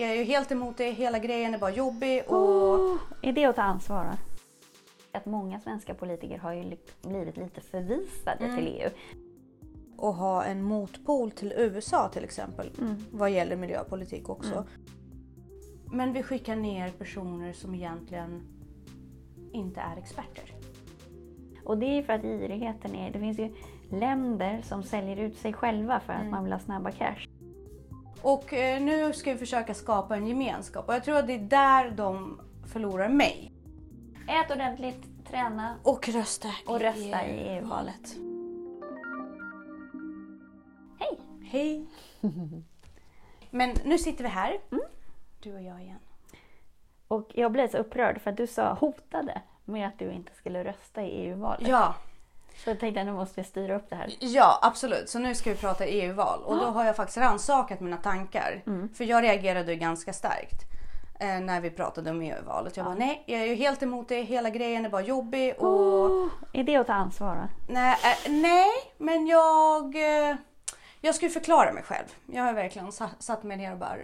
jag är ju helt emot det. Hela grejen är bara jobbig och Oh, är det att ta ansvar? då? Att många svenska politiker har ju li- blivit lite förvisade Mm. till EU. och ha en motpol till USA till exempel. Vad gäller miljöpolitik också. Men vi skickar ner personer som egentligen inte är experter. Och det är för att girigheten är... Det finns ju länder som säljer ut sig själva för att Mm. man vill ha snabba cash. Och eh, nu ska vi försöka skapa en gemenskap och jag tror att det är där de förlorar mig. Ät ordentligt, träna. Och rösta, Och rösta i EU-valet. Hej! Hej! Men nu sitter vi här, du och jag igen. Och jag blev så upprörd för att du sa hotade med att du inte skulle rösta i EU-valet. Ja, Så jag tänkte att nu måste vi styra upp det här. ja absolut. Så nu ska vi prata EU-val och då har jag faktiskt rannsakat mina tankar. För jag reagerade ju ganska starkt eh, när vi pratade om EU-valet. Jag bara nej, jag är ju helt emot det. Hela grejen är bara jobbig och Oh, är det att ta ansvar? nej, eh, nej, men jag eh, jag ska ju förklara mig själv. Jag har verkligen sa- satt mig ner och bara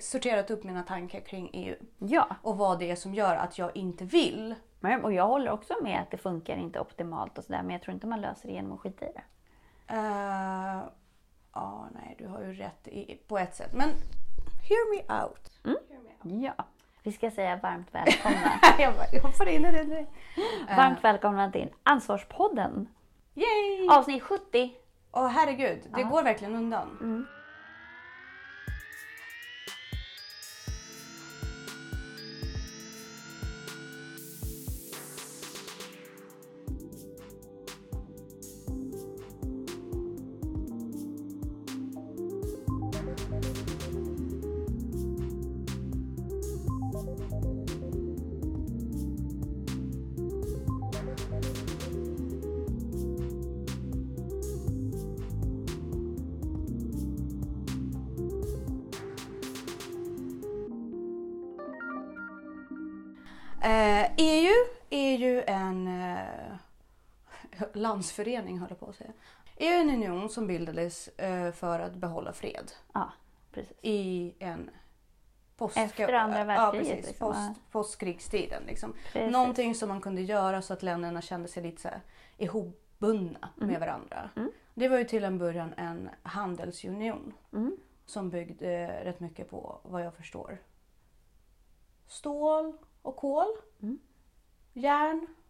sorterat upp mina tankar kring EU Ja, och vad det är som gör att jag inte vill och jag håller också med att det funkar inte optimalt och sådär. Men jag tror inte man löser det genom att skita i det. Eh, Ja, nej, du har ju rätt i, på ett sätt. Men hear me out. Hear me out. Ja. Vi ska säga varmt välkomna. jag, bara, jag hoppar in i det nu. varmt välkomna till Ansvarspodden. Yay! Avsnitt 70. Åh herregud, det går verkligen undan. Eh, landsförening höll jag på att säga. Är en union som bildades eh, för att behålla fred Ja, precis. i en post, Efter andra världskriget, Ja, precis. liksom, Post, postkrigstiden. Liksom. Precis. Någonting som man kunde göra så att länderna kände sig lite så här ihopbundna Mm. med varandra. Det var ju till en början en handelsunion Mm. som byggde rätt mycket på, vad jag förstår, stål och kol.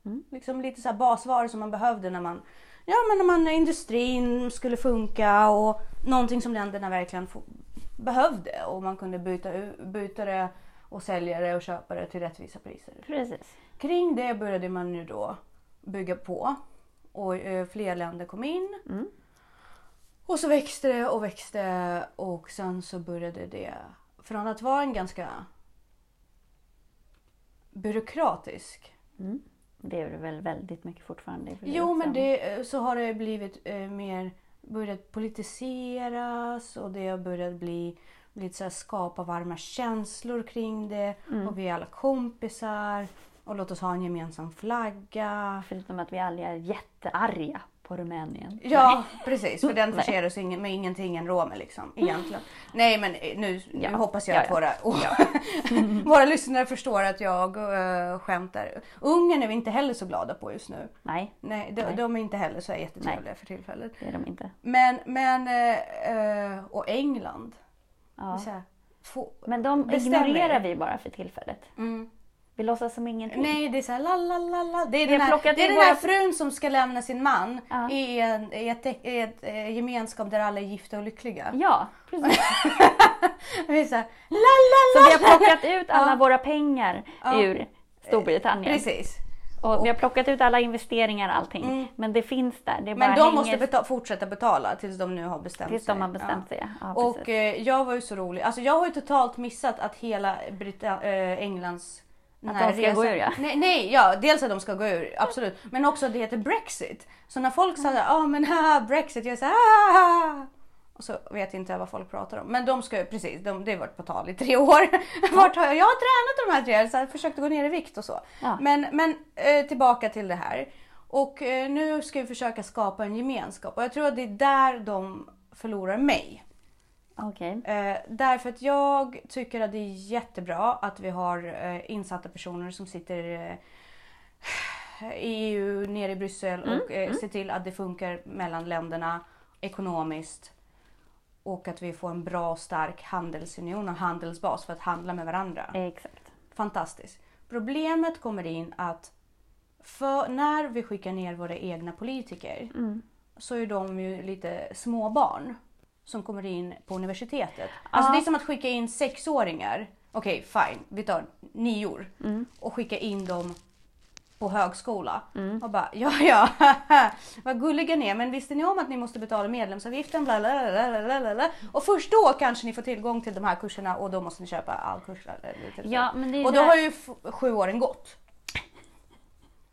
Mm. Liksom lite så basvaror som man behövde när man, ja, men när man, industrin skulle funka och någonting som länderna verkligen behövde och man kunde byta, byta det och sälja det och köpa det till rättvisa priser. Precis. Kring det började man nu då bygga på och eh, fler länder kom in. Mm. Och så växte det och växte och sen så började det från att vara en ganska byråkratisk. Mm. Det är det väl väldigt mycket fortfarande. det Jo men det, eh, så har det blivit eh, mer, börjat politiseras och det har börjat bli lite så här skapa varma känslor kring det Mm. och vi är alla kompisar och låt oss ha en gemensam flagga. Förutom att vi alla är jättearga på Rumänien. Ja, precis. För den Nej. förser oss ingen, med ingenting än romer liksom. Egentligen. Nej, men eh, nu, Ja. nu hoppas jag Ja, att våra, våra lyssnare förstår att jag uh, skämtar. Ungern är vi inte heller så glada på just nu. Nej, Nej, de, Nej. de är inte heller så jättetrevliga för tillfället. det är de inte. Men, men eh, och England. Ja. Här, få, Men de ignorerar er. vi bara för tillfället. mm. Vi låtsas som ingenting. Nej, det är så här la la la la. Det är den här, det är den här frun som ska lämna sin man Ja. i, en, i ett, i ett, eh, gemenskap där alla är gifta och lyckliga. Ja, precis. Vi är så här, la la Så la. vi har plockat ut alla Ja. våra pengar Ja. ur Storbritannien. Precis. Och vi har plockat ut alla investeringar och allting. Mm. Men det finns där. Det Men de hänger måste beta- fortsätta betala tills de nu har bestämt tills sig. de har bestämt Ja. sig. Ja, Och eh, jag var ju så rolig. Alltså jag har ju totalt missat att hela Brita- eh, Englands Att de ska gå ur, ja. Nej, nej, ja dels att de ska gå ur, absolut. Men också att det heter Brexit. Så när folk sa ja ah, men haha, Brexit, jag sa ah, och så vet jag inte vad folk pratar om. Men de ska precis, de, det har varit på tal i tre år. Vart har jag, jag har tränat de här tre åren, så jag försökte gå ner i vikt och så. Ja. Men, men eh, tillbaka till det här. Och eh, nu ska vi försöka skapa en gemenskap och jag tror att det är där de förlorar mig. Okej. Eh, därför att jag tycker att det är jättebra att vi har eh, insatta personer som sitter eh, i EU, nere i Bryssel och eh, ser till att det funkar mellan länderna ekonomiskt. Och att vi får en bra och stark handelsunion och handelsbas för att handla med varandra. Exakt. Fantastiskt. Problemet kommer in att för när vi skickar ner våra egna politiker Mm. så är de ju lite småbarn som kommer in på universitetet. Alltså det är som att skicka in sexåringar, okej fine, vi tar nior. Mm. och skicka in dem på högskola. Och bara ja ja, vad gulliga ni är. Men visste ni om att ni måste betala medlemsavgiften? Bla bla bla bla bla bla bla. Och först då kanske ni får tillgång till de här kurserna och då måste ni köpa all kurs. Ja, och då där- har ju sju åren gått.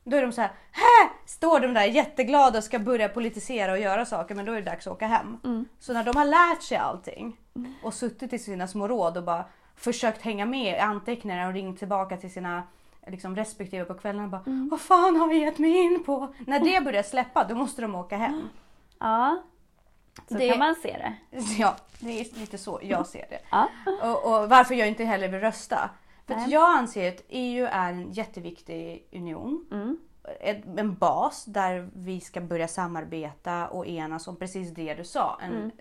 Då är de så här, Hä! står de där jätteglada och ska börja politisera och göra saker men då är det dags att åka hem. Mm. Så när de har lärt sig allting och suttit i sina små råd och bara försökt hänga med i anteckningarna och ringt tillbaka till sina liksom, respektive på kvällen och bara Mm. Vad fan har vi gett mig in på? När det börjar släppa då måste de åka hem. Ja, så Det- kan man se det. Ja, det är lite så jag ser det. Ja. Och, och varför jag inte heller vill rösta. För att Nej. jag anser att EU är en jätteviktig union. Mm. En bas där vi ska börja samarbeta och enas om precis det du sa. En, Mm.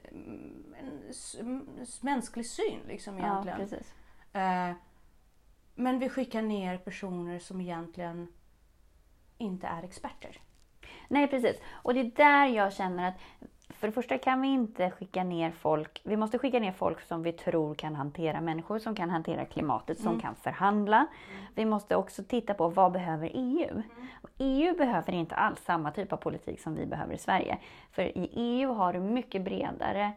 en s- s- mänsklig syn liksom Ja, egentligen. precis. Eh, men vi skickar ner personer som egentligen inte är experter. Nej, precis. Och det är där jag känner att för det första kan vi inte skicka ner folk. Vi måste skicka ner folk som vi tror kan hantera människor, som kan hantera klimatet, som kan förhandla. Vi måste också titta på vad behöver EU? Och EU behöver inte alls samma typ av politik som vi behöver i Sverige. För i EU har du mycket bredare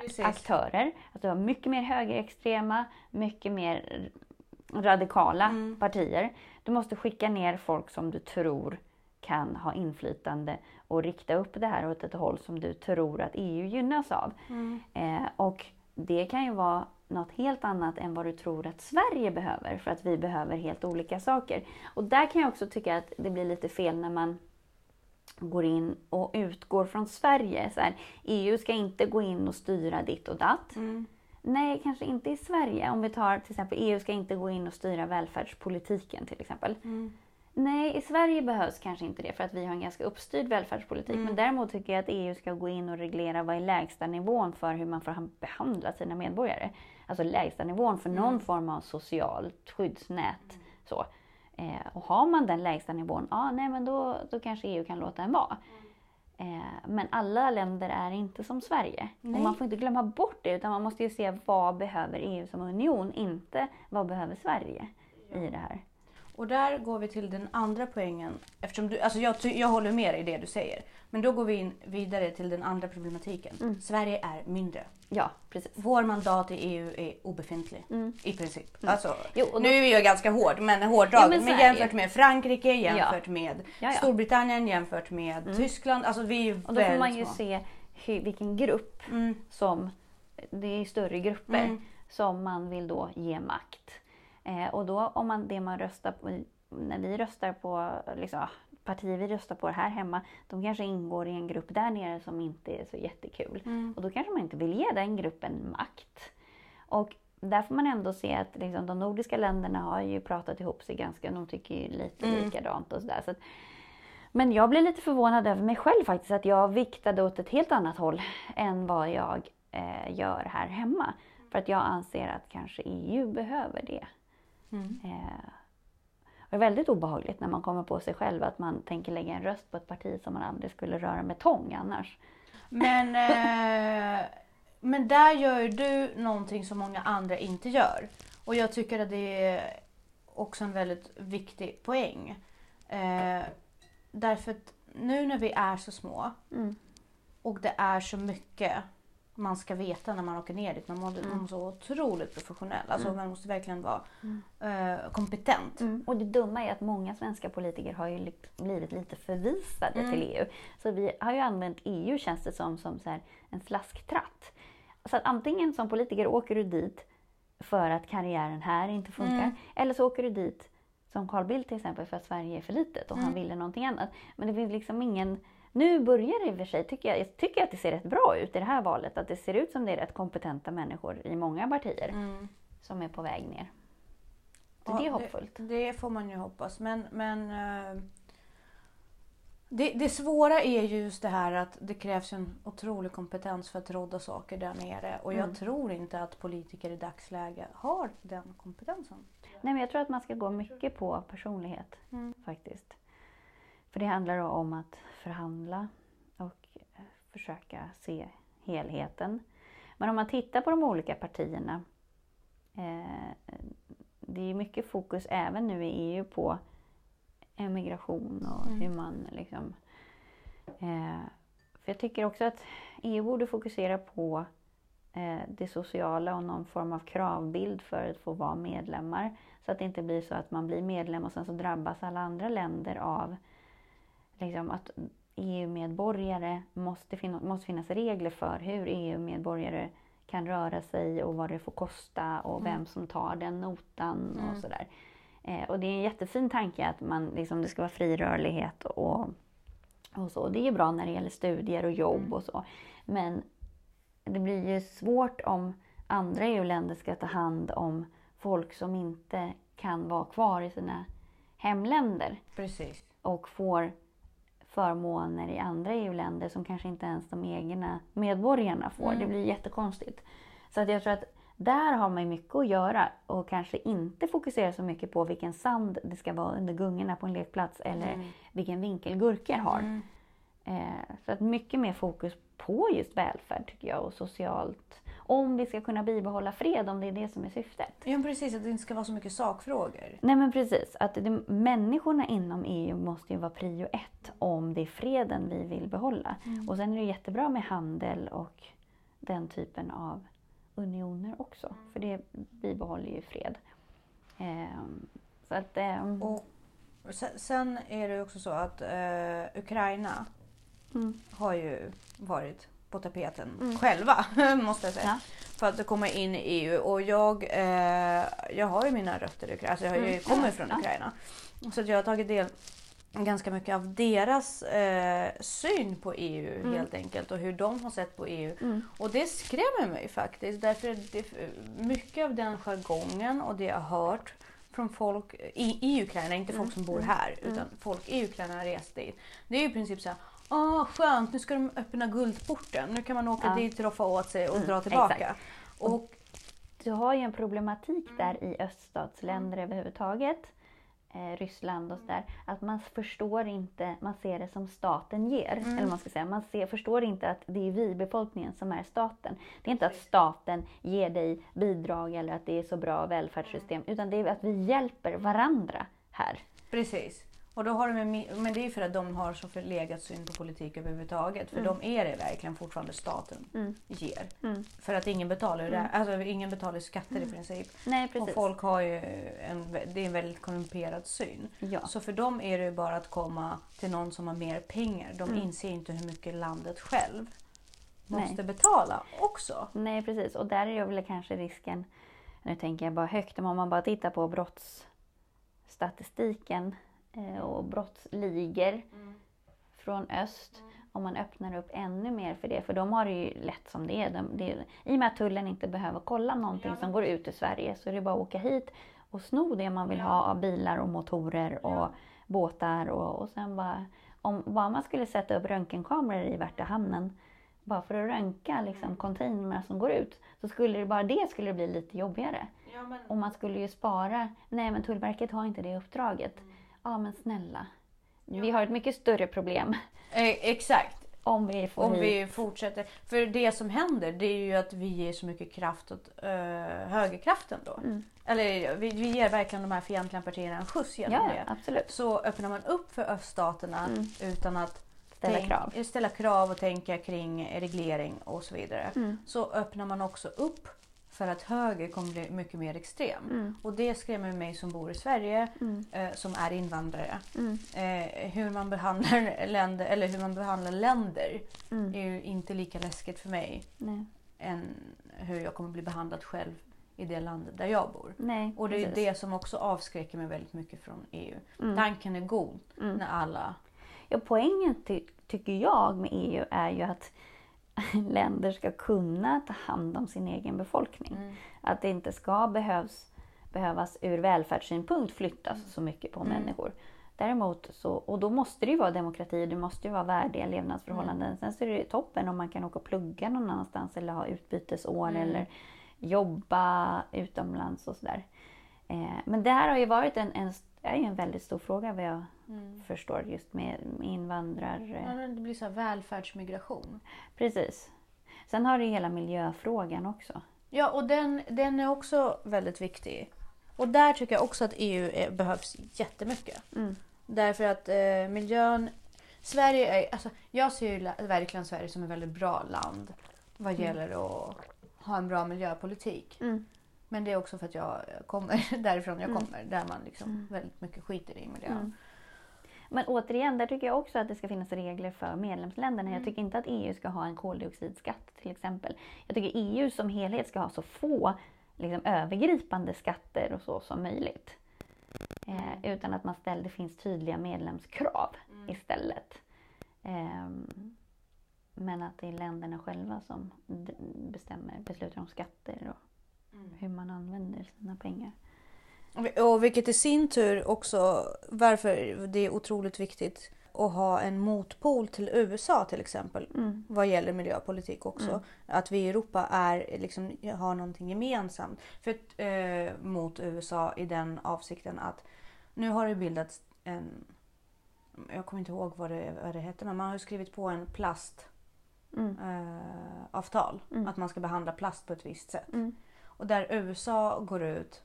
Precis. aktörer. Att du har mycket mer högerextrema, mycket mer radikala Mm. partier. Du måste skicka ner folk som du tror kan ha inflytande och rikta upp det här åt ett håll som du tror att EU gynnas av. Mm. Eh, och det kan ju vara något helt annat än vad du tror att Sverige behöver för att vi behöver helt olika saker. Och där kan jag också tycka att det blir lite fel när man går in och utgår från Sverige. Så här, EU ska inte gå in och styra ditt och datt. Mm. Nej, kanske inte i Sverige. Om vi tar till exempel EU ska inte gå in och styra välfärdspolitiken till exempel. Mm. Nej, i Sverige behövs kanske inte det för att vi har en ganska uppstyrd välfärdspolitik. Mm. Men däremot tycker jag att EU ska gå in och reglera vad är lägsta nivån för hur man får han- behandla sina medborgare. Alltså lägsta nivån för Mm. någon form av socialt skyddsnät. Så. Eh, och har man den lägsta nivån, ja nej men då, då kanske EU kan låta en vara. Eh, men alla länder är inte som Sverige. Nej. Och man får inte glömma bort det utan man måste ju se vad behöver EU som union, inte vad behöver Sverige i det här. Och där går vi till den andra poängen. Eftersom du, alltså jag, jag håller med dig i det du säger. Men då går vi in vidare till den andra problematiken. Mm. Sverige är mindre. Ja, precis. Vår mandat i EU är obefintlig. I princip. Alltså, Mm. Jo, och då- Nu är jag ganska hård, men hårdragen. Ja, men jämfört med Frankrike, jämfört med Ja, ja. Storbritannien, jämfört med Tyskland. Alltså vi är Och då får man ju små. se hur, vilken grupp Mm. som, det är större grupper, Mm. som man vill då ge makt. Eh, och då om man, det man röstar på, när vi röstar på, liksom, ah, partier vi röstar på här hemma, de kanske ingår i en grupp där nere som inte är så jättekul. Mm. Och då kanske man inte vill ge den gruppen makt. Och där får man ändå se att liksom, de nordiska länderna har ju pratat ihop sig ganska, de tycker ju lite Mm. likadant och sådär. Så att, men jag blir lite förvånad över mig själv faktiskt, att jag viktade åt ett helt annat håll än vad jag eh, gör här hemma. För att jag anser att kanske EU behöver det. Mm. Eh, det är väldigt obehagligt när man kommer på sig själv att man tänker lägga en röst på ett parti som man aldrig skulle röra med tång annars. Men, eh, men där gör du någonting som många andra inte gör. Och jag tycker att det är också en väldigt viktig poäng. Eh, därför att nu när vi är så små Mm. och det är så mycket man ska veta när man åker ner dit. Man måste man måste vara otroligt professionell. Alltså man måste verkligen vara eh, kompetent. Och det dumma är att många svenska politiker har ju li- blivit lite förvisade till EU. Så vi har ju använt EU känns det som, som så en slasktratt. Så att antingen som politiker åker du dit för att karriären här inte funkar. Eller så åker du dit som Carl Bildt till exempel för att Sverige är för litet och han ville någonting annat. Men det finns liksom ingen Nu börjar det i och för sig, tycker jag, jag tycker att det ser rätt bra ut i det här valet. Att det ser ut som det är rätt kompetenta människor i många partier Mm. som är på väg ner. Så Ja, det är hoppfullt. Det, det får man ju hoppas. Men, men eh, det, det svåra är ju just det här att det krävs en otrolig kompetens för att råda saker där nere. Och jag Mm. tror inte att politiker i dagsläge har den kompetensen. Nej, men jag tror att man ska gå mycket på personlighet Mm. faktiskt. För det handlar om att förhandla och eh, försöka se helheten. Men om man tittar på de olika partierna. Eh, det är mycket fokus även nu i EU på emigration och Mm. hur man liksom... Eh, för jag tycker också att EU borde fokusera på eh, det sociala och någon form av kravbild för att få vara medlemmar. Så att det inte blir så att man blir medlem och sen så drabbas alla andra länder av liksom, att EU-medborgare måste, fin- måste finnas regler för hur EU-medborgare kan röra sig och vad det får kosta och Mm. vem som tar den notan Mm. och sådär. Eh, och det är en jättefin tanke att man, liksom, det ska vara fri rörlighet och, och så. Det är ju bra när det gäller studier och jobb Mm. och så. Men det blir ju svårt om andra EU-länder ska ta hand om folk som inte kan vara kvar i sina hemländer Precis. och får förmåner i andra EU-länder som kanske inte ens de egna medborgarna får. Mm. Det blir jättekonstigt. Så att jag tror att där har man mycket att göra och kanske inte fokusera så mycket på vilken sand det ska vara under gungorna på en lekplats eller Mm. vilken vinkel gurkor har. Mm. Eh, så att mycket mer fokus på just välfärd tycker jag och socialt. Om vi ska kunna bibehålla fred, om det är det som är syftet. Ja, precis, att det inte ska vara så mycket sakfrågor. Nej men precis, att det, människorna inom EU måste ju vara prio ett om det är freden vi vill behålla. Mm. Och sen är det jättebra med handel och den typen av unioner också. För det bibehåller ju fred. Ehm, så att, ehm, Och se- sen är det också så att eh, Ukraina mm, har ju varit på tapeten Mm. själva, måste jag säga. Ja. För att komma in i EU. Och jag, eh, jag har ju mina rötter i Ukraina, alltså jag, Mm. kommer från. Ukraina. Så jag har tagit del ganska mycket av deras eh, syn på EU Mm. helt enkelt och hur de har sett på EU. mm, Och det skrämmer mig faktiskt därför det, mycket av den jargongen och det jag har hört från folk i, i Ukraina, inte folk som bor Mm. här Mm. utan folk i Ukraina har rest dit. Det är ju i princip så här, åh skönt nu ska de öppna guldporten, nu kan man åka Ja. dit, roffa åt sig och Mm, dra tillbaka. exakt. Och, Du har ju en problematik där i öststatsländer överhuvudtaget. Eh, Ryssland och sådär. Att man förstår inte, man ser det som staten ger. Mm. Eller man ska säga. Man ser, förstår inte att det är vi, befolkningen, som är staten. Det är inte att staten ger dig bidrag eller att det är så bra välfärdssystem. Utan det är att vi hjälper varandra här. precis. Och då har de, men det är för att de har så förlegat syn på politik överhuvudtaget. För Mm. de är det verkligen fortfarande staten Mm. ger. Mm. För att ingen betalar, Mm. alltså, ingen betalar skatter i princip. Nej, Och precis. folk har ju en, det är en väldigt korrumperad syn. Ja. Så för dem är det bara att komma till någon som har mer pengar. De Mm. inser inte hur mycket landet själv Nej. måste betala också. Nej, precis. Och där är väl kanske risken, nu tänker jag bara högt, men om man bara tittar på brottsstatistiken och brottsligor från öst, om man öppnar upp ännu mer för det, för de har det ju lätt som det är. De, det I och med att tullen inte behöver kolla någonting som går ut ur Sverige så är det bara att åka hit och sno det man vill ha av bilar och motorer och båtar och, och sen bara, om bara man skulle sätta upp röntgenkameror i Värtahamnen bara för att röntga liksom, containrarna som går ut, så skulle det bara det skulle bli lite jobbigare. Och man skulle ju spara, nej men Tullverket har inte det uppdraget. Ja men snälla, vi har ett mycket större problem Eh, exakt. om vi får Om hit... vi fortsätter. För det som händer det är ju att vi ger så mycket kraft åt uh, högerkraften då. Mm. Eller vi, vi ger verkligen de här fientliga partierna en skjuts genom Ja, det. absolut. Så öppnar man upp för öststaterna Mm. utan att Ställa tänk- krav. ställa krav och tänka kring reglering och så vidare. Mm. Så öppnar man också upp för att höger kommer bli mycket mer extrem. Mm. Och det skrämmer mig som bor i Sverige, Mm. eh, som är invandrare. Mm. Eh, hur man behandlar länder, eller hur man behandlar länder Mm. är ju inte lika läskigt för mig Nej. än hur jag kommer bli behandlad själv i det landet där jag bor. Nej, Och det är precis. det som också avskräcker mig väldigt mycket från EU. Mm. Tanken är god Mm. när alla Ja, poängen ty tycker jag med EU är ju att länder ska kunna ta hand om sin egen befolkning. Mm. Att det inte ska behövs, behövas ur välfärdssynpunkt flyttas så mycket på Mm. människor. Däremot så, och då måste det ju vara demokrati, det måste ju vara värdiga levnadsförhållanden. Mm. Sen så är det toppen om man kan åka och plugga någon annanstans eller ha utbytesår Mm. eller jobba utomlands och sådär. Eh, men det här har ju varit en, en, är ju en väldigt stor fråga vad jag förstår just med invandrare. Mm. Ja, det blir så välfärdsmigration. Precis. Sen har du hela miljöfrågan också. Ja, och den, den är också väldigt viktig. Och där tycker jag också att EU är, behövs jättemycket. Mm. Därför att eh, miljön... Sverige är, alltså, jag ser ju verkligen Sverige som ett väldigt bra land vad gäller att ha en bra miljöpolitik. Mm. Men det är också för att jag kommer därifrån jag kommer, där man liksom väldigt mycket skiter i miljön. Mm. Men återigen, där tycker jag också att det ska finnas regler för medlemsländerna. Jag tycker inte att EU ska ha en koldioxidskatt till exempel. Jag tycker EU som helhet ska ha så få liksom, övergripande skatter och så som möjligt. Eh, utan att man ställer, det finns tydliga medlemskrav istället. Ehm, men att det är länderna själva som bestämmer, beslutar om skatter och hur man använder sina pengar. Och vilket i sin tur också varför det är otroligt viktigt att ha en motpol till USA till exempel Mm. vad gäller miljöpolitik också. Att vi i Europa är, liksom, har någonting gemensamt för, eh, mot USA i den avsikten att nu har det bildats en jag kommer inte ihåg vad det, vad det hette men man har ju skrivit på en plastavtal. Mm. Eh, avtal. Mm. Att man ska behandla plast på ett visst sätt. Mm. Och där USA går ut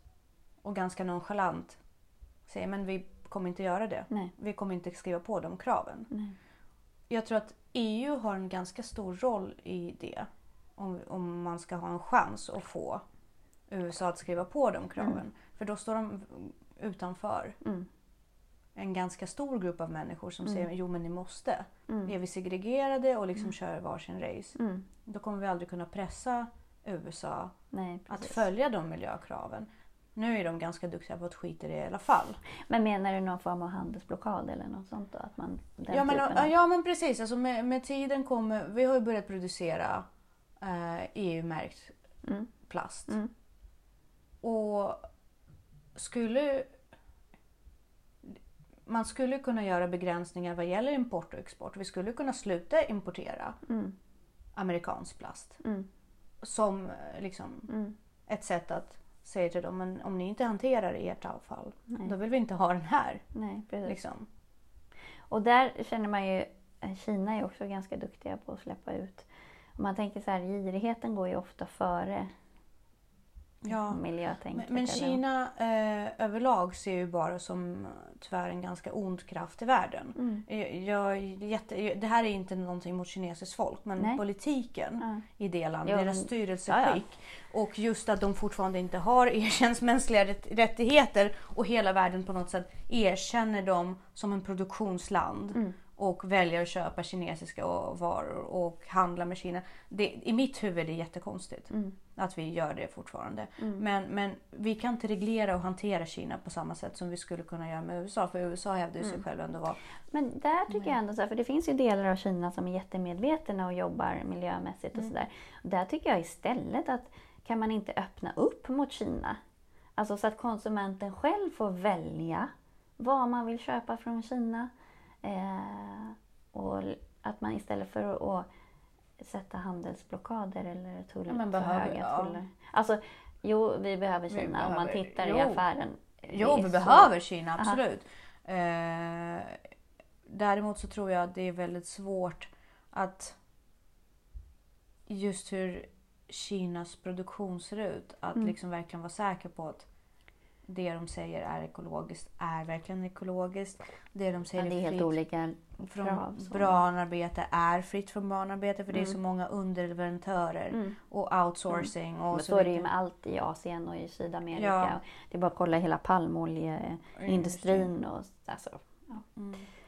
och ganska nonchalant säger men vi kommer inte göra det. Nej. Vi kommer inte skriva på de kraven. Nej. Jag tror att EU har en ganska stor roll i det. Om, om man ska ha en chans att få USA att skriva på de kraven. För då står de utanför Mm. en ganska stor grupp av människor som Mm. säger jo men ni måste. Mm. Är vi segregerade och liksom kör varsin race Mm. då kommer vi aldrig kunna pressa USA Nej, att följa de miljökraven. Nu är de ganska duktiga på att skita i det i alla fall. Men menar du någon form av handelsblockad eller något sånt då? Att man, Ja men, av- ja men precis, alltså med, med tiden kommer... Vi har ju börjat producera eh, EU-märkt Mm. plast. Mm. Och skulle... Man skulle kunna göra begränsningar vad gäller import och export. Vi skulle kunna sluta importera Mm. amerikansk plast. Mm. Som eh, liksom Mm. ett sätt att säga till dem, men om ni inte hanterar ert avfall, Nej. då vill vi inte ha den här. Nej, precis. Liksom. Och där känner man ju, eh, Kina är också ganska duktiga på att släppa ut. Om man tänker så här, girigheten går ju ofta före Ja. miljötänket. Men, men Kina eh, överlag ser ju bara som tyvärr en ganska ond kraft i världen. Mm. Jag, jätte, det här är inte någonting mot kinesiskt folk men Nej. politiken Ja. i det landet, deras styrelseskick och just att de fortfarande inte har erkänt mänskliga rätt, rättigheter och hela världen på något sätt erkänner dem som en produktionsland Mm. Och väljer att köpa kinesiska varor och handla med Kina. Det, I mitt huvud är det jättekonstigt Mm. att vi gör det fortfarande. Men, men vi kan inte reglera och hantera Kina på samma sätt som vi skulle kunna göra med USA. För USA hävdar ju Mm. sig själv ändå vara... Men där tycker jag ändå så här, för det finns ju delar av Kina som är jättemedvetna och jobbar miljömässigt Mm. och sådär. Där tycker jag istället att kan man inte öppna upp mot Kina? Alltså så att konsumenten själv får välja vad man vill köpa från Kina. Eh, och att man istället för att, sätta handelsblockader eller tull, Ja, men för behöver- höga ja. tullar. Alltså, jo, vi behöver Vi Kina om man behöver- tittar i jo. affären. Jo, vi så- behöver Kina, absolut. Eh, däremot så tror jag att det är väldigt svårt att just hur Kinas produktion ser ut, att Mm. liksom verkligen vara säker på att det de säger är ekologiskt är verkligen ekologiskt. Det de säger Ja, det är helt fritt olika från krav, så. barnarbete är fritt från barnarbete för det är Mm. så många underleverantörer Mm. och outsourcing. Och Men så är det ju med allt i Asien och i Sydamerika. Ja. Det är bara att kolla hela palmoljeindustrin. Och, alltså,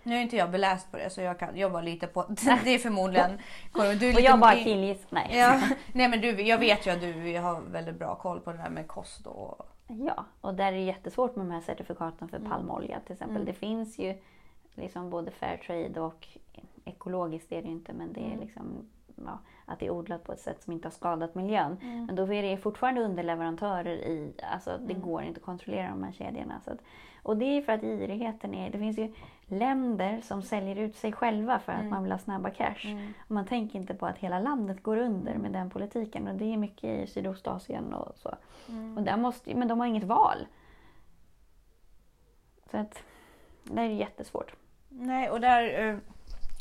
Nu är inte jag beläst på det så jag kan jobba lite på det är förmodligen... Du är och jag bara killgiss. Nej. Ja, nej men du, jag vet ju att du har väldigt bra koll på det där med kost och... Ja, och där är det jättesvårt med de här certifikaten Mm. för palmolja till exempel. Det finns ju liksom både fair trade och ekologiskt är det inte men det är Mm. liksom ja, att det är odlat på ett sätt som inte har skadat miljön. Mm. Men då är det fortfarande underleverantörer i, alltså det Mm. går inte att kontrollera de här kedjorna. Så att, och det är för att girigheten är, det finns ju länder som säljer ut sig själva för att Mm. man vill ha snabba cash. Mm. Och man tänker inte på att hela landet går under med den politiken och det är mycket i Sydostasien och så. Mm. Och där måste, men de har inget val. Så att det är jättesvårt. Nej, och där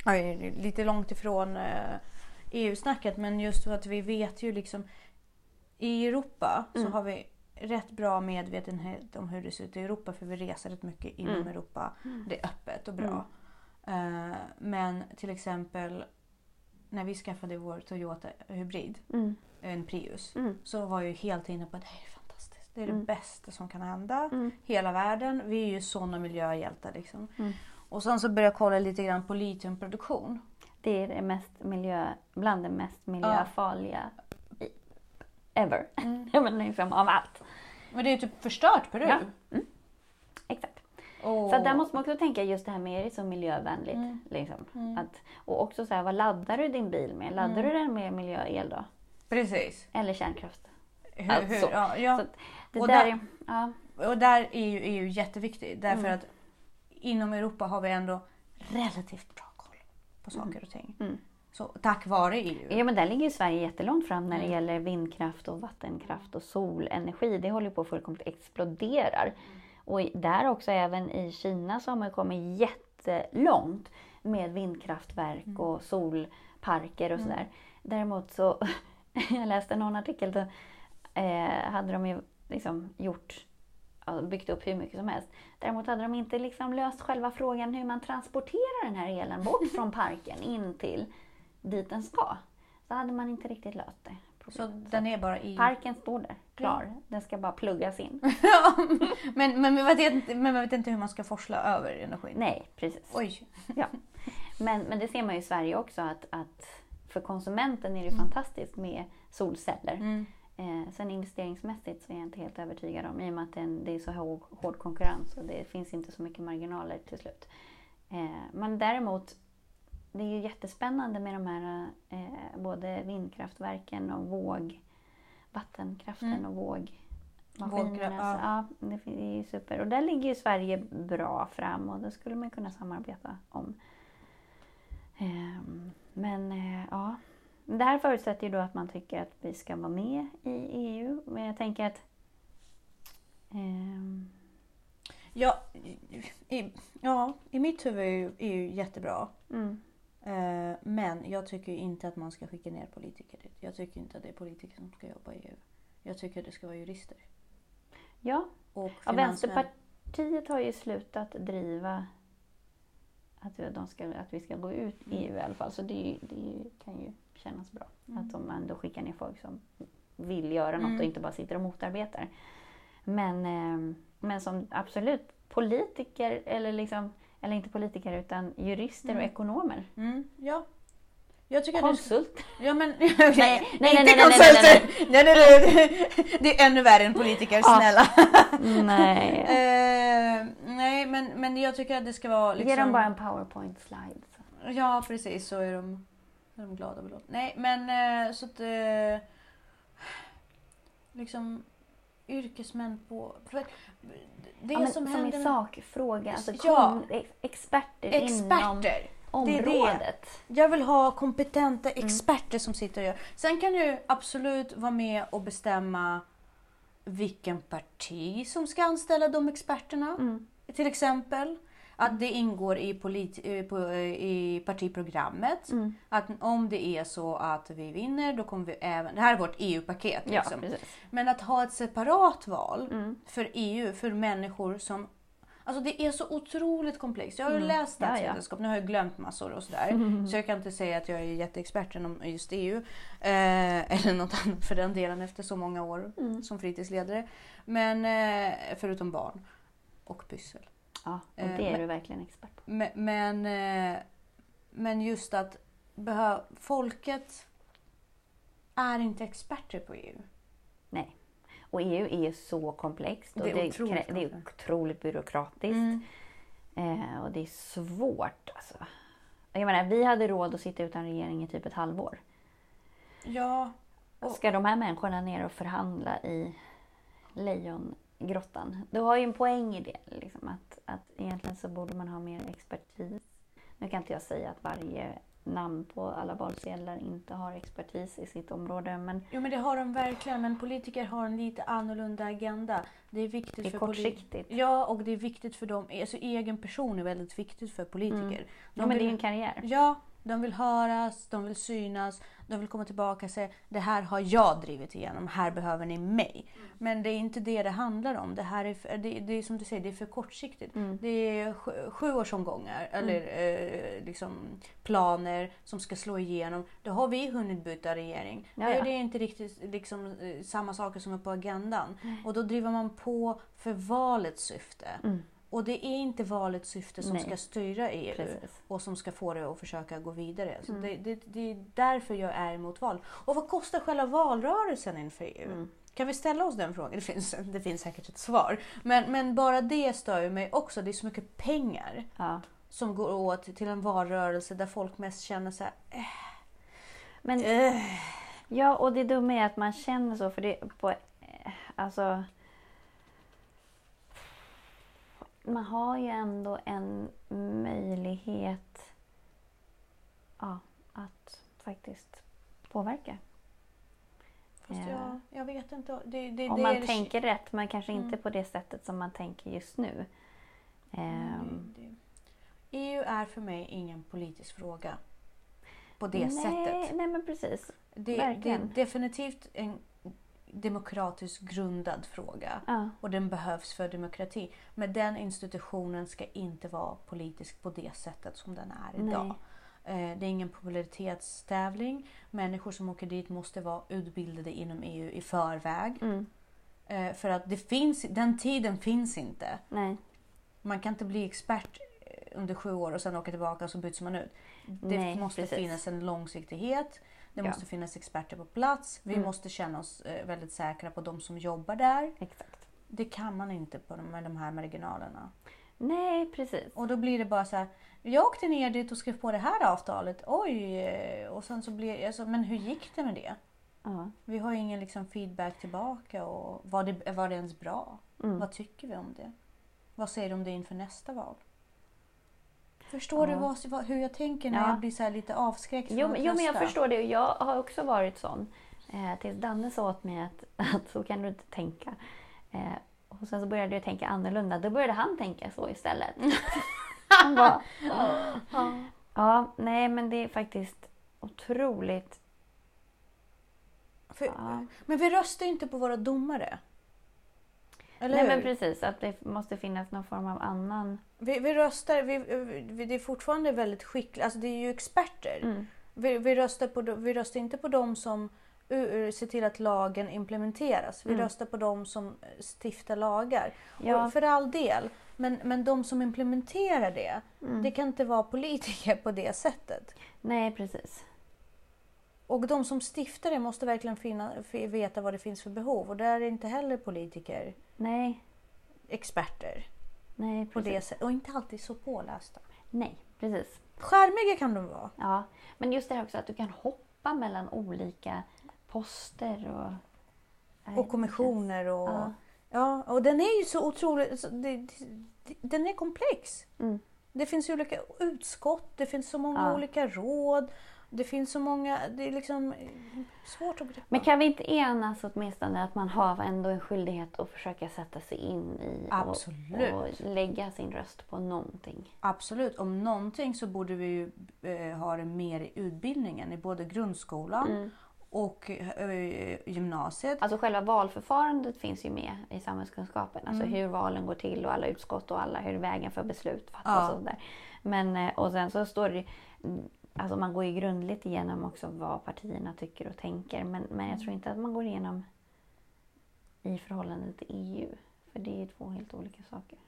är lite långt ifrån eh, EU-snacket men just för att vi vet ju liksom i Europa så Mm. har vi rätt bra medvetenhet om hur det ser ut i Europa för vi reser rätt mycket inom Mm. Europa. Det är öppet och bra. Eh, men till exempel när vi skaffade vår Toyota hybrid, Mm. en Prius, Mm. så var jag ju helt inne på att det här är fantastiskt. Det är det Mm. bästa som kan hända. Mm. Hela världen. Vi är ju sådana miljöhjältar liksom. Mm. Och sen så började jag kolla lite grann på litiumproduktion. Det är det mest miljö, bland det mest miljöfarliga i, ever. ja, men liksom av allt. Men det är ju typ förstört Peru. Ja. Exakt. Och... Så där måste man också tänka just det här med, är det så miljövänligt? Mm. Liksom? Mm. Att, och också så här, vad laddar du din bil med? Laddar Mm. du den med miljöel då? Precis. Eller kärnkraft? Hur, Alltså. hur, ja, ja. Det Och där, där- är, ja, Och där är ju EU jätteviktigt. Därför Mm. att inom Europa har vi ändå relativt bra på saker och ting. Mm. Så tack vare EU. Ja men där ligger ju Sverige jättelångt fram när det Mm. gäller vindkraft och vattenkraft och solenergi. Det håller på att fullkomligt exploderar. Och i- där också även i Kina så har man kommit jättelångt med vindkraftverk Mm. och solparker och sådär. Däremot så, jag läste någon artikel, då eh, hade de ju liksom gjort, byggt upp hur mycket som helst. Däremot hade de inte liksom löst själva frågan hur man transporterar den här elen bort från parken in till dit den ska. Så hade man inte riktigt löst det. Så den är bara i... Parken står där, klar. Den ska bara pluggas in. Men, men, man vet inte, men man vet inte hur man ska forsla över energin. Nej, precis. Oj. Ja. Men, men det ser man ju i Sverige också att, att för konsumenten är det Mm. fantastiskt med solceller. Mm. Eh, sen investeringsmässigt så är jag inte helt övertygad om i och med att den, det är så hård, hård konkurrens och det finns inte så mycket marginaler till slut. Eh, men däremot, det är ju jättespännande med de här eh, både vindkraftverken och våg, vattenkraften Mm. och våg maskinerna. ja. Det är ju super. Och där ligger ju Sverige bra fram och det skulle man kunna samarbeta om. Ehm, men eh, ja, det här förutsätter ju då att man tycker att vi ska vara med i EU. Men jag tänker att ehm, Ja, i, ja, i mitt huvud är ju EU jättebra. mm, Eh, men jag tycker inte att man ska skicka ner politiker dit. Jag tycker inte att det är politiker som ska jobba i EU. Jag tycker att det ska vara jurister. ja, Och ja. Vänsterpartiet har ju slutat driva att, de ska, att vi ska gå ut i EU i alla fall. Så det, det kan ju kännas bra. Mm. Att de ändå skickar ner folk som vill göra något Mm. och inte bara sitter och motarbetar. Men, eh, men som absolut politiker, eller, liksom, eller inte politiker utan jurister och Mm. ekonomer. Mm, ja. Jag tycker Konsult. ja, men, nej, nej, nej, inte nej, konsulter! Nej, nej, nej, Det är ännu värre än politiker, Ja. snälla. Nej. Eh, nej, men, men jag tycker att det ska vara liksom... Ge dem bara en powerpoint-slide. så. Ja, precis. Så är de, är de glada och belåtna. Nej, men eh, så att... Eh, liksom yrkesmän på... Det Ja, som som händer... i sakfråga, alltså Ja. experter, inom Experter! Det. området. Jag vill ha kompetenta Mm. experter som sitter och gör. Sen kan du absolut vara med och bestämma vilken parti som ska anställa de experterna. Mm. Till exempel. Att det ingår i, polit, eh, eh, i partiprogrammet. Mm. Att om det är så att vi vinner, då kommer vi även... Det här är vårt EU-paket. Ja, Liksom. precis. Men att ha ett separat val Mm. för EU, för människor som... Alltså det är så otroligt komplext. Jag har ju Mm. läst Ja, ja. statsvetenskap, nu har jag glömt massor och sådär. Så jag kan inte säga att jag är jätteexpert inom just EU. Eh, eller något annat för den delen efter så många år Mm. som fritidsledare. Men eh, förutom barn och pyssel. Ja, och Eh, det är men- du verkligen expert på. Men, men, eh, just att behö- folket är inte experter på EU. Nej. Och EU är ju så komplext och Det är det är, otroligt det är otroligt byråkratiskt. Mm. Eh, och det är svårt alltså. Jag menar, vi hade råd att sitta utan regering i typ ett halvår. Ja. Och- Ska de här människorna ner och förhandla i Lejongrottan? Du har ju en poäng i det. Liksom, att, att egentligen så borde man ha mer expertis. Nu kan inte jag säga att varje namn på alla valsedlar inte har expertis i sitt område. Men Jo men det har de verkligen, men politiker har en lite annorlunda agenda. Det är viktigt det är för kortsiktigt. Ja, och det är viktigt för dem. Alltså egen person är väldigt viktigt för politiker. Mm. De Ja, men det är vill- en karriär. Ja, de vill höras, de vill synas, de vill komma tillbaka och säga det här har jag drivit igenom, här behöver ni mig. Men det är inte det det handlar om. Det här är, för, det, det är som du säger, det är för kortsiktigt. Mm. Det är sju, sjuårsomgångar eller eh, liksom planer som ska slå igenom. Då har vi hunnit byta regering. Ja, Det, ja. det är inte riktigt liksom, eh, samma saker som är på agendan. Och då driver man på för valets syfte. Och det är inte valets syfte som Nej. ska styra EU Precis. och som ska få det att försöka gå vidare. Så Mm. det, det, det är därför jag är emot val. Och vad kostar själva valrörelsen inför EU? Mm. Kan vi ställa oss den frågan? Det finns, det finns säkert ett svar. Men, men bara det stör mig också. Det är så mycket pengar Ja. som går åt till en valrörelse där folk mest känner så här, Men eh, Ja, och det dumma är att man känner så för det på, eh, alltså man har ju ändå en möjlighet ja, att faktiskt påverka. Fast Ja. jag, jag vet inte. Det, det, Om det man är- tänker rätt, men kanske inte Mm. på det sättet som man tänker just nu. Ehm, Det- EU är för mig ingen politisk fråga. På det nej, sättet. Nej, men precis. Det, är definitivt en demokratiskt grundad fråga. Ja, Och den behövs för demokrati. Men den institutionen ska inte vara politisk på det sättet som den är idag. Nej. Eh, Det är ingen popularitetstävling. Människor som åker dit måste vara utbildade inom EU i förväg. mm, Eh, För att det finns, den tiden finns inte. nej, Man kan inte bli expert eh, under sju år och sen åka tillbaka och så byts man ut. Det Nej, måste precis. finnas en långsiktighet. Det Ja. måste finnas experter på plats. Vi Mm. måste känna oss eh, väldigt säkra på de som jobbar där. exakt. Det kan man inte på de, med de här marginalerna. Nej, precis. Och då blir det bara så här. Jag åkte ner dit och skrev på det här avtalet. Oj! eh, Och sen så blir alltså, men hur gick det med det? Ja. Vi har ju ingen liksom, feedback tillbaka. Och var, det, var det ens bra? Mm. Vad tycker vi om det? Vad säger du om det inför nästa val? Förstår Ja. du vad, hur jag tänker när Ja. jag blir så lite avskräckt Jo, men- jo men jag förstår det jag har också varit sån. Eh, tills Danne sa åt mig att, att så kan du inte tänka. Eh, och sen så började jag tänka annorlunda. Då började han tänka så istället. han bara, Ja. ja, nej men det är faktiskt otroligt. För, Ja. Men vi röstar ju inte på våra domare. Eller nej hur? men precis, att det måste finnas någon form av annan. vi, vi röstar, vi, vi, det är fortfarande väldigt skickliga, alltså det är ju experter. Mm. Vi, vi, röstar på, vi röstar inte på de som ser till att lagen implementeras. Vi Mm. röstar på de som stiftar lagar. Ja. Och för all del, men, men de som implementerar det, Mm. det kan inte vara politiker på det sättet. Nej precis. Och de som stiftar det måste verkligen finna, veta vad det finns för behov. Och där är inte heller politiker Nej, experter nej på precis. det sättet. Och inte alltid så pålästa. Nej, precis. Charmiga kan de vara. Ja, men just det här också att du kan hoppa mellan olika poster och... Nej, Och kommissioner och... Ja. Ja, och den är ju så otroligt... så Det, det, den är komplex. Mm. Det finns ju olika utskott, det finns så många Ja. olika råd. Det finns så många... Det är liksom svårt att greppa. Men kan vi inte enas åtminstone att man har ändå en skyldighet att försöka sätta sig in i Absolut. och, och lägga sin röst på någonting? Absolut. Om någonting så borde vi ju eh, ha det mer i utbildningen i både grundskolan Mm. och eh, gymnasiet. Alltså själva valförfarandet finns ju med i samhällskunskapen. Alltså Mm. hur valen går till och alla utskott och alla hur vägen för beslut fattas Ja. och sådär. Men eh, och sen så står det Alltså man går ju grundligt igenom också vad partierna tycker och tänker. Men, men jag tror inte att man går igenom i förhållande till EU. För det är två helt olika saker.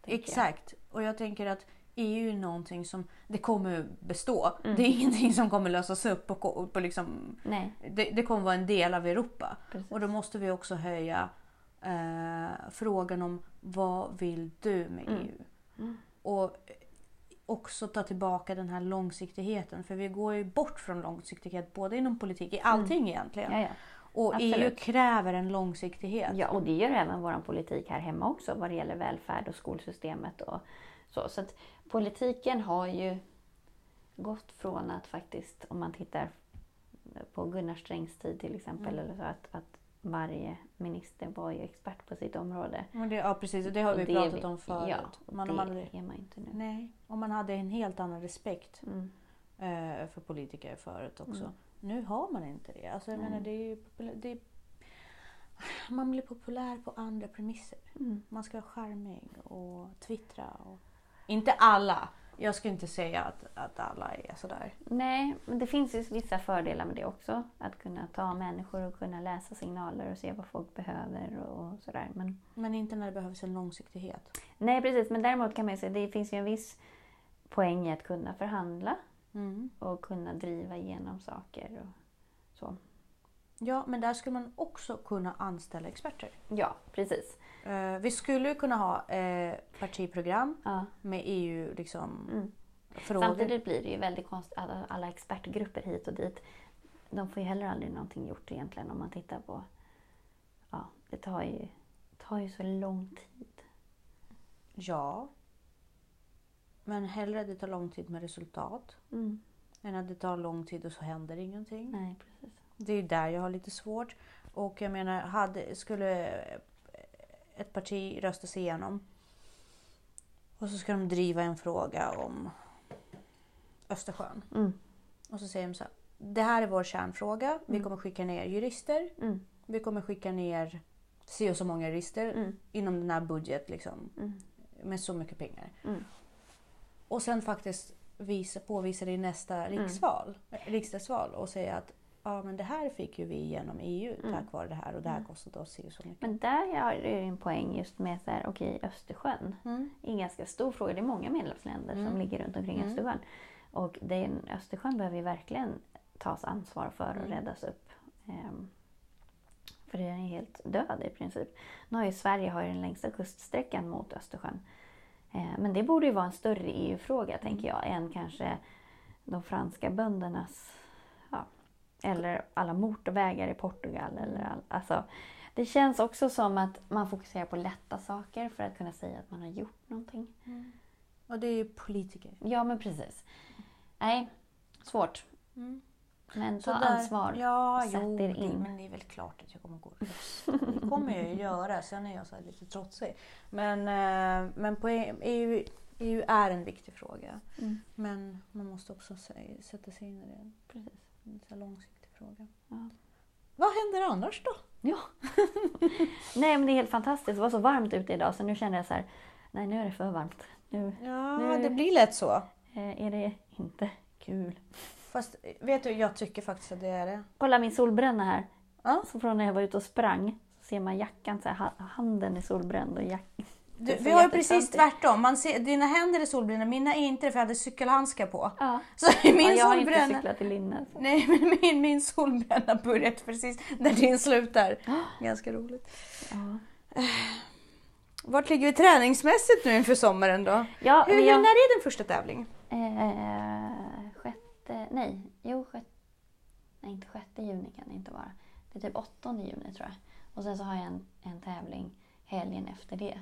tänker jag. Exakt. Och jag tänker att EU är någonting som det kommer bestå. Mm. Det är ingenting som kommer lösas upp och, på liksom, Nej, det, det kommer vara en del av Europa. precis. Och då måste vi också höja eh, frågan om vad vill du med Mm. EU? Och också ta tillbaka den här långsiktigheten. För vi går ju bort från långsiktighet både inom politik, i allting egentligen. Ja, ja. Och EU Absolut. kräver en långsiktighet. Ja, och det gör även vår politik här hemma också vad det gäller välfärd och skolsystemet och så. Så politiken har ju gått från att faktiskt, om man tittar på Gunnar Strängs tid till exempel, eller så, att, att varje minister var ju expert på sitt område. Men det, ja precis, och det har Och vi det pratat vi- om förut. Ja, man, det man, hade- är man inte nu. nej, och man hade en helt annan respekt Mm. eh, för politiker förut också. Mm. Nu har man inte det. Alltså, jag Nej. menar, det är populär, det är, man blir populär på andra premisser. Mm. Man ska vara charmig och twittra. Och... Inte alla. Jag ska inte säga att, att alla är sådär. Nej, men det finns ju vissa fördelar med det också. Att kunna ta människor och kunna läsa signaler och se vad folk behöver och sådär. Men Men inte när det behövs en långsiktighet. Nej, precis. Men däremot kan man säga det finns ju en viss poäng i att kunna förhandla Mm. och kunna driva igenom saker och så. Ja, men där skulle man också kunna anställa experter. Ja, precis. Eh, vi skulle kunna ha eh, partiprogram Ja. med EU liksom, Mm. frågor. Samtidigt blir det ju väldigt konstigt alla, alla expertgrupper hit och dit. De får ju heller aldrig någonting gjort egentligen om man tittar på... Ja, det tar ju, tar ju så lång tid. Ja. Men hellre det tar lång tid med resultat Mm. än att det tar lång tid och så händer ingenting. Nej, precis. Det är där jag har lite svårt. Och jag menar, hade, skulle ett parti röstas igenom och så ska de driva en fråga om Östersjön. Mm. Och så säger de så här. Det här är vår kärnfråga. Vi Mm. kommer skicka ner jurister. Mm. Vi kommer skicka ner si och så många jurister Mm. inom den här budget liksom, Mm. med så mycket pengar. Mm. Och sen faktiskt visa, påvisa det i nästa riksval, riksdagsval och säga att ja, men det här fick ju vi genom EU Mm. tack vare det här och det här kostade oss och så mycket. Men där har det ju en poäng just med så här, okej, Östersjön. Mm. Är en ganska stor fråga. Det är många medlemsländer som Mm. ligger runt omkring Mm. Östersjön. Och den, Östersjön behöver ju verkligen tas ansvar för och Mm. räddas upp. Ehm, för den är helt död i princip. Nu har ju Sverige har ju den längsta kuststräckan mot Östersjön. Eh, men det borde ju vara en större EU-fråga, tänker jag, än kanske de franska böndernas... Eller alla motorvägar i Portugal. Eller all, alltså, det känns också som att man fokuserar på lätta saker för att kunna säga att man har gjort någonting. Och det är ju politiker. Ja, men precis. Nej, svårt. Mm. Men ta där- ansvar. Ja, Sätt jo, er det, in. men det är väl klart att jag kommer gå. Det kommer jag ju göra. Sen är jag så lite trotsig. Men, eh, men på EU, EU är en viktig fråga. Mm. Men man måste också sätta sig in i det. Precis. En så långsiktig fråga. Ja. Vad händer annars då? Ja. nej, men det är helt fantastiskt. Det var så varmt ute idag så nu känner jag så här, nej nu är det för varmt. Nu Ja, Nu- det blir lätt så. eh, är det inte kul. Fast vet du, jag tycker faktiskt att det är det. Kolla min solbränna här. Ja. Så från när jag var ute och sprang så ser man jackan, så här, ha- handen är solbränd och jack... Du, vi har ju precis tvärtom. Man ser, dina händer är solbrända, mina är inte det för jag hade cykelhandskar på. Ja. Så min ja, jag har inte cyklat i linne. så. Nej, men min, min solbränna började precis där din slutar. Ganska roligt. Ja. Vart ligger vi träningsmässigt nu inför sommaren då? Ja, hur, jag... när är din första tävling? Eh, sjätte, nej, jo sjätte, nej inte sjätte juni kan det inte vara. Det är typ åttonde juni tror jag. Och sen så har jag en, en tävling helgen efter det.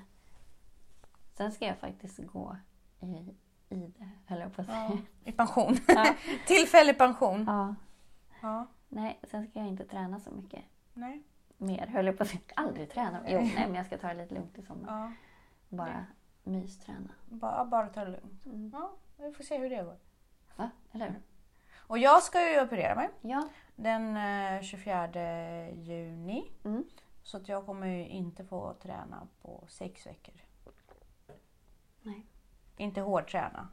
Sen ska jag faktiskt gå i, i det, höll jag på att säga. I pension. Ja. Tillfällig pension. Ja. Ja. Nej, sen ska jag inte träna så mycket Nej. mer, höll jag på att säga. Aldrig träna. Jo, nej men jag ska ta det lite lugnt i sommar. Ja. Bara mysträna. Bara, bara ta det lugnt. Mm. Ja, vi får se hur det går. Va? Eller hur? Och jag ska ju operera mig Ja. den eh, 24 juni. Mm. Så att jag kommer ju inte få träna på sex veckor. Nej. Inte hårdträna.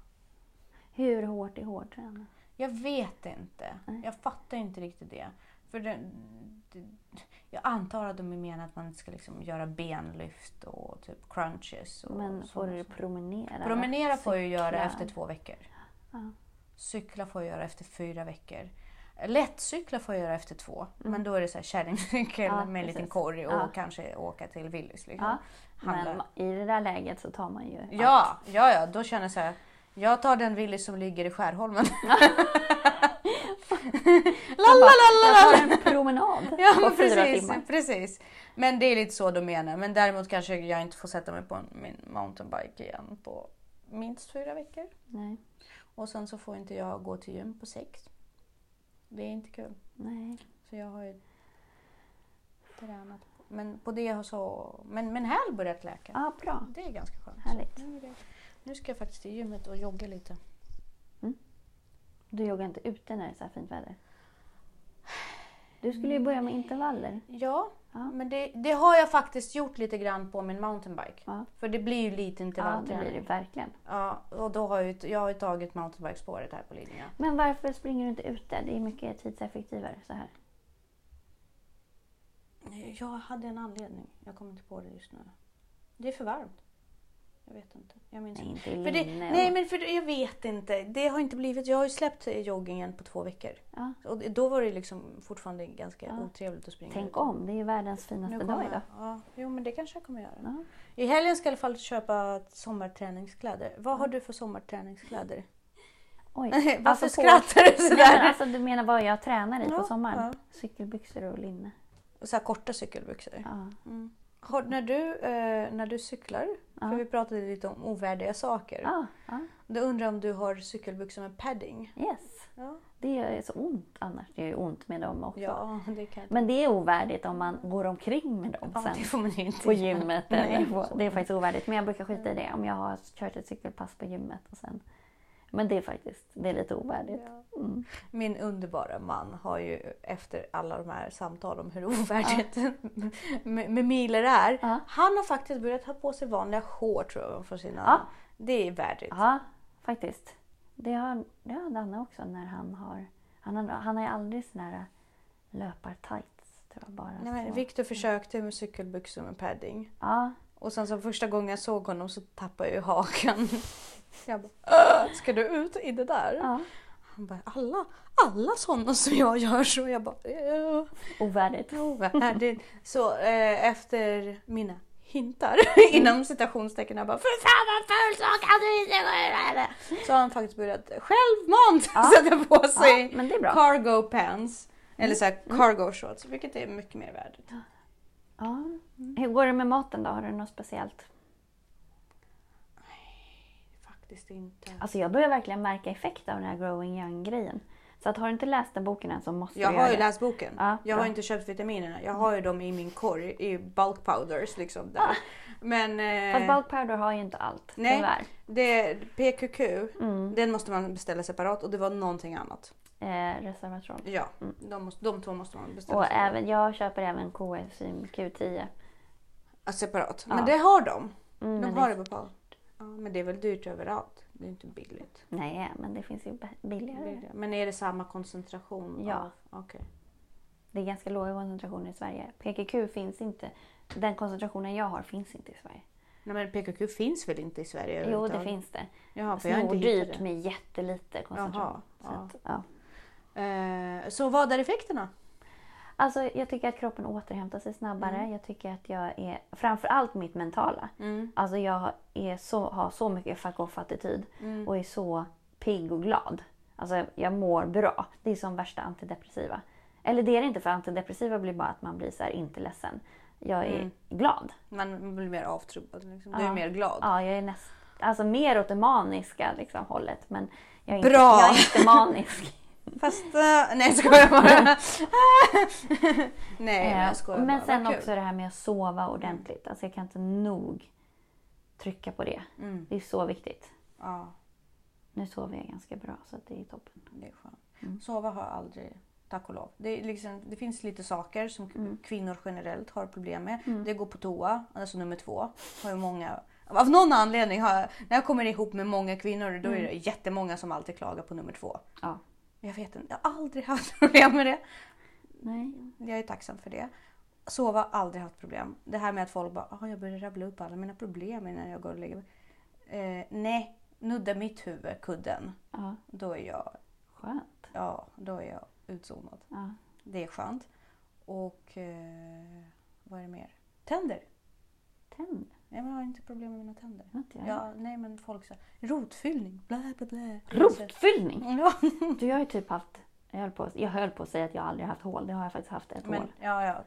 Hur hårt är hårdträna? Jag vet inte. Nej. Jag fattar inte riktigt det. För det, det, jag antar att de menar att man ska liksom göra benlyft och typ crunches. Och Men får du promenera? Promenera får jag göra efter två veckor. Ja. Cykla får jag göra efter fyra veckor. Lättcykla får jag göra efter två. Men då är det så här kärringcykel Mm. Ja, med en liten precis. korg och Ja. kanske åka till Willys. Liksom. Ja, men i det där läget så tar man ju allt. Ja, ja, ja, då känner jag så här. Jag tar den Willys som ligger i Skärholmen. Bara, Jag tar en promenad Ja, på men fyra precis, timmar. precis. Men det är lite så de menar. Men däremot kanske jag inte får sätta mig på min mountainbike igen på minst fyra veckor. Nej, Och sen så får inte jag gå till gym på sex. Det är inte kul. nej. Så jag har ju tränat. på- Men på det har så... Men, men här börjat läka. Ja, bra. Det är ganska skönt. Härligt. Nu, det, nu ska jag faktiskt till gymmet och jogga lite. Du joggar inte ute när det är så här fint väder? Du skulle ju börja med intervaller. Ja, Ja. men det, det har jag faktiskt gjort lite grann på min mountainbike. Ja. För det blir ju lite Ja, det intervallträning. blir det verkligen. Ja, och då har jag, jag har ju tagit mountainbikespåret här på Lidingö. Men varför springer du inte ute? Det är mycket tidseffektivare så här. Jag hade en anledning. Jag kommer inte på det just nu. Det är för varmt. Jag vet inte. Jag minns Nej, inte. För det, nej, och- men för jag vet inte. Det har inte blivit... Jag har ju släppt joggingen på två veckor. Ja. Och då var det liksom fortfarande ganska Ja. otrevligt att springa Tänk ut. om, det är ju världens finaste dag idag. ja, jo, men det kanske jag kommer göra. Ja. I helgen ska jag i alla fall köpa sommarträningskläder. Vad har du för sommarträningskläder? Oj. Varför Alltså skrattar du Nej, sådär? alltså, du menar vad jag tränar i på sommaren? Cykelbyxor och linne. Så här korta cykelbyxor. Ja. Mm. Har, när, du, eh, när du cyklar, Ja. för vi pratade lite om ovärdiga saker. Ja, ja. Då undrar jag om du har cykelbyxor med padding? Yes. Ja, Det gör så ont annars. Det gör ont med dem också. ja det kan Men det är ovärdigt om man går omkring med dem ja, sen. det får man inte På gymmet. Nej, eller på, det är faktiskt ovärdigt. Men jag brukar skita i det om jag har kört ett cykelpass på gymmet. Och sen, men det är faktiskt det är lite ovärdigt. Ja. Mm. Min underbara man har ju efter alla de här samtal om hur ovärdigt med, med miler är. Ja. Han har faktiskt börjat ha på sig vanliga shorts tror jag, för sina... Ja. Det är värdigt. Ja, faktiskt. Det har, det har Danne också när han har... Han har, han har aldrig såna här löpartights. Tror jag bara. Nej, men så. Victor försökte med cykelbyxor med padding. Ja, Och sen så första gången jag såg honom så tappade jag ju hakan. Jag bara, "Åh, ska du ut i det där? ja. Han bara, alla, alla sådana som jag gör så. Jag bara, ja. Ovärdigt. ovärdigt. Så eh, efter mina hintar inom citationstecken. Jag bara, för fan vad ful så kan du inte göra det. Så har han faktiskt börjat självmant Ja. sätta på sig Ja, cargo pants. Eller så här cargo shorts, vilket är mycket mer värdigt. Ja. Hur går det med maten då? Har du något speciellt? Faktiskt inte. Alltså jag börjar verkligen märka effekt av den här growing young-grejen. Så att har du inte läst den boken än så måste Jag du har göra ju det. läst boken. Ja, jag har bra. inte köpt vitaminerna. Jag har ju dem i min korg i bulk powders. Liksom där. Men Fast eh, bulk powder har ju inte allt, Nej. tyvärr. det, PQQ, Mm. den måste man beställa separat och det var någonting annat. Eh, Resveratrol. Ja, de, måste, de två måste man beställa Och separat. även, jag köper även KSym Q10. Ja, separat. Ja. Men det har de. Mm, de men har det- på Pal. Ja, men det är väl dyrt överallt. Det är inte billigt. Nej, men det finns ju b- billigare. Men är det samma koncentration? Ja. Av, okej. Det är ganska låga koncentrationer i Sverige. PQQ finns inte. Den koncentrationen jag har finns inte i Sverige. Nej men PQQ finns väl inte i Sverige Jo, det finns det. Jaha, för jag har inte hittat det. med jättelite koncentration. Jaha, Så, ja. att, ja. Eh, så vad är effekterna? Alltså, jag tycker att kroppen återhämtar sig snabbare. Mm. Jag tycker att jag är, framförallt mitt mentala. Alltså jag är så, har så mycket fuck off-attityd Mm. och är så pigg och glad. Alltså jag mår bra. Det är som värsta antidepressiva. Eller det är det inte för antidepressiva blir bara att man blir så här inte ledsen. Jag är Mm. glad. Man blir mer avtrubbad. Liksom. Du är Ja. mer glad. Ja, jag är näst, alltså mer åt det maniska liksom, hållet. Men jag är, Bra. Inte, jag är inte manisk. Fast, uh, nej jag bara. nej men Eh, jag skojar Men bara. sen Vad kul. också det här med att sova ordentligt. Alltså jag kan inte nog trycka på det. Mm. Det är så viktigt. Ja, Nu sover jag ganska bra så det är toppen. det är skönt. Mm. Sova har aldrig, tack och lov. Det, liksom, det finns lite saker som Mm. kvinnor generellt har problem med. Det går på toa, alltså nummer två. Har ju många, av någon anledning har när jag kommer ihop med många kvinnor då är det jättemånga som alltid klagar på nummer två. Ja. Jag vet inte, jag har aldrig haft problem med det. Nej. Jag är tacksam för det. Sova, aldrig haft problem. Det här med att folk bara, ah, jag börjar rabbla upp alla mina problem innan jag går och lägger mig. Eh, nej, nudda mitt huvud, kudden. Ja, Då är jag, skönt. ja, då är jag utzonad. Ja. Det är skönt. Och eh, vad är det mer? Tänder. Tänder. Nej, men jag har inte problem med mina tänder. Jag. Ja, nej men folk säger rotfyllning, blä blä blä. Rotfyllning! Ja, Du, jag har ju typ haft, jag höll, på, jag höll på att säga att jag aldrig haft hål. Det har jag faktiskt haft ett men hål. ja, ja,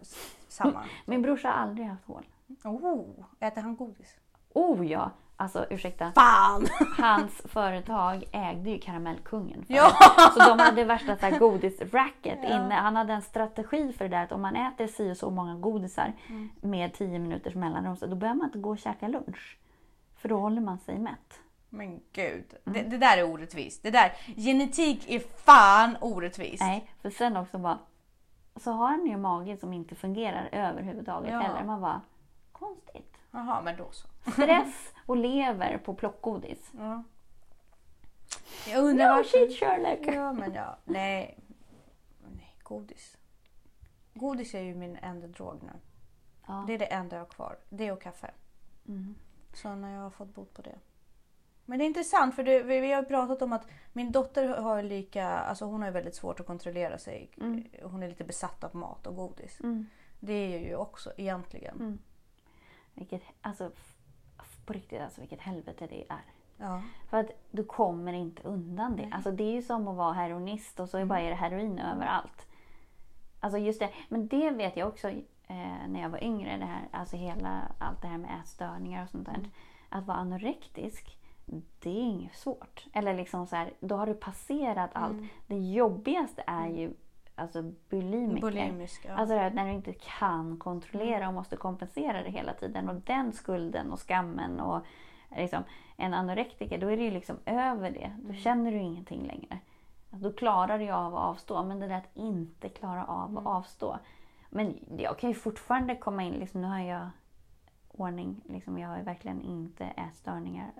samma. Min brorsa har aldrig haft hål. Oh, äter han godis? Oh ja! Alltså ursäkta. Fan! Hans företag ägde ju Karamellkungen förut. Ja. Så de hade värsta så här godisracket Ja. inne. Han hade en strategi för det där att om man äter si och så många godisar Mm. med 10 minuters mellanrum så då behöver man inte gå och käka lunch. För då håller man sig mätt. Men gud, det, Mm. det där är orättvist. Det där, genetik är fan orättvist. Nej, för sen också bara så har han ju mage som inte fungerar överhuvudtaget Ja. heller. Man bara konstigt. Jaha, men då så. Stress och lever på plockgodis. Ja. Jag undrar No varför. shit Sherlock! Ja, men ja. Nej. Nej, godis. Godis är ju min enda drog nu. Ja. Det är det enda jag har kvar. Det och kaffe. Mm. Så när jag har fått bot på det. Men det är intressant för det, vi vi har pratat om att min dotter har lika, alltså hon har väldigt svårt att kontrollera sig. Hon är lite besatt av mat och godis. Mm. Det är jag ju också egentligen. Mm. Vilket, alltså, på riktigt alltså vilket helvete det är. Ja. För att du kommer inte undan det. Alltså det är ju som att vara heroinist och så är bara är det heroin överallt. Alltså just det, men det vet jag också eh, när jag var yngre, det här, alltså hela, allt det här med ätstörningar och sånt där. Att vara anorektisk, det är inget svårt. Eller liksom så här, då har du passerat allt. Det jobbigaste är ju alltså bulimiker. Bulimisk. Ja. Alltså här när du inte kan kontrollera och måste kompensera det hela tiden. Och den skulden och skammen och liksom, en anorektiker, då är det ju liksom över det. Då känner du ingenting längre. Alltså, då klarar du av att avstå. Men det där att inte klara av att avstå. Men jag kan ju fortfarande komma in, liksom, nu har jag ordning, liksom, jag har verkligen inte ätstörningar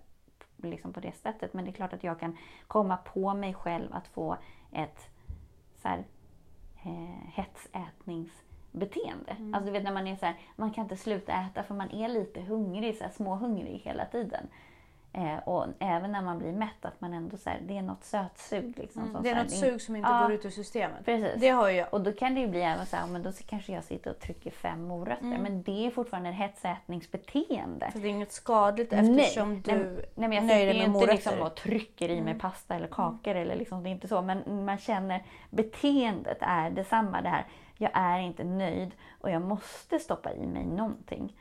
liksom på det sättet. Men det är klart att jag kan komma på mig själv att få ett så här, eh, hetsätningsbeteende. Alltså du vet när man är så här, man kan inte sluta äta för man är lite hungrig, så här, småhungrig hela tiden. Eh, och även när man blir mätt, att man ändå så här, det är något sötsug. Liksom, som det är så här, något in- sug som inte Ja. går ut ur systemet. Precis. Det har jag. Och då kan det ju bli även så här, men då kanske jag sitter och trycker fem morötter. Mm. Men det är fortfarande ett hetsätningsbeteende. För det är inget skadligt eftersom nej, du nej, nej, men jag nöjer dig med inte morötter. liksom och trycker i mig pasta eller kakor. Eller liksom, det är inte så. Men man känner beteendet är detsamma. Det här, jag är inte nöjd och jag måste stoppa i mig någonting.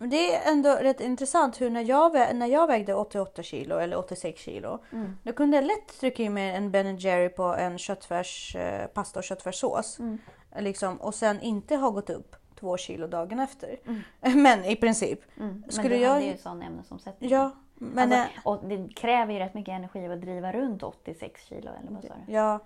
Men Det är ändå rätt intressant hur när jag, när jag vägde 88 kilo eller 86 kilo. Mm. Då kunde jag lätt trycka i mig en Ben Jerry på en köttfärs, eh, pasta och köttfärssås. Mm. Liksom, och sen inte ha gått upp två kilo dagen efter. Men i princip. Mm. Skulle men du jag- hade ju sån ämnesomsättning. Ja, men... alltså, eh, och det kräver ju rätt mycket energi att driva runt 86 kilo. Eller vad sa du? ja.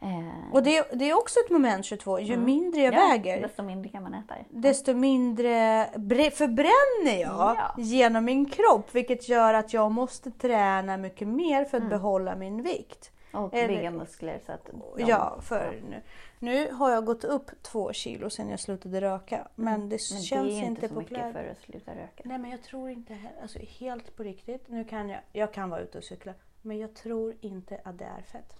Eh, Och det, det är också ett moment 22. Ju mindre jag Mm. ja, väger Desto mindre kan man äta. desto mindre förbränner jag Ja. genom min kropp. Vilket gör att jag måste träna mycket mer för att Mm. behålla min vikt. Och Eller- bygga muskler så att de, Ja, för nu, nu har jag gått upp två kilo sedan jag slutade röka. Men det Mm. Men känns det är inte inte så mycket populärt. för att sluta röka. Nej men jag tror inte he- alltså helt på riktigt. Nu kan jag, jag kan vara ute och cykla. Men jag tror inte att det är fett.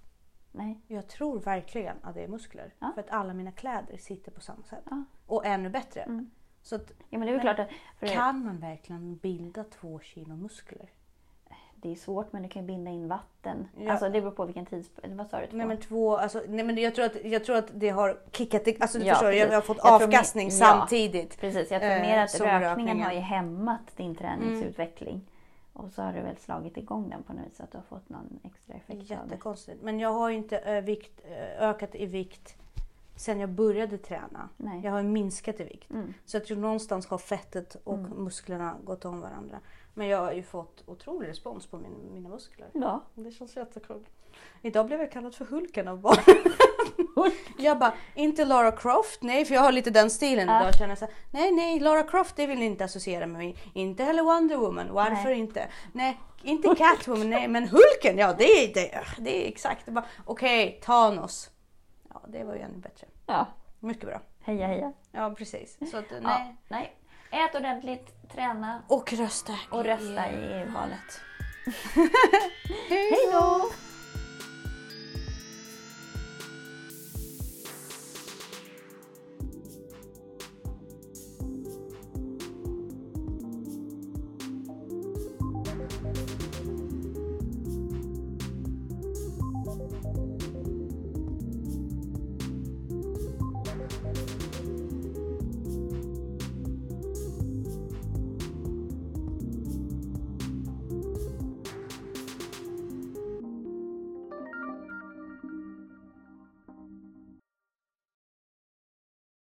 Nej. Jag tror verkligen att det är muskler. Ja. För att alla mina kläder sitter på samma sätt. Ja. Och ännu bättre. Mm. Så att, Ja, men det är klart att kan man verkligen bilda två kilo muskler? det är svårt men du kan ju binda in vatten. Ja. Alltså det beror på vilken tids... Vad sa du? Två? Nej men två, alltså, nej, men jag, tror att, jag tror att det har kickat, alltså du Ja, förstår, jag, jag har fått Jag avkastning ja. samtidigt. Precis, jag tror eh, mer att rökningen, rökningen. har ju hämmat din träningsutveckling. Och så har du väl slagit igång den på något vis att du har fått någon extra effekt. Jättekonstigt. Men jag har ju inte ö, vikt, ö, ökat i vikt sen jag började träna. Nej. Jag har ju minskat i vikt. Mm. Så jag tror någonstans har fettet och musklerna gått om varandra. Men jag har ju fått otrolig respons på min, mina muskler. Ja. Det känns jättekul. Idag blev jag kallad för Hulken av barn. jag bara, inte Lara Croft, nej för jag har lite den stilen Ja. idag. Känner jag så här, nej nej Lara Croft det vill ni inte associera med mig. Inte heller Wonder Woman, varför Nej. inte? Nej, inte Catwoman, nej men Hulken, ja det är det. Det är exakt. Okej, Thanos. Ja det var ju ännu bättre. ja. Mycket bra. Heja heja. Ja precis. Så att, Ja, nej. Ät ordentligt, träna Och rösta. och rösta i i valet. valet. Hej då!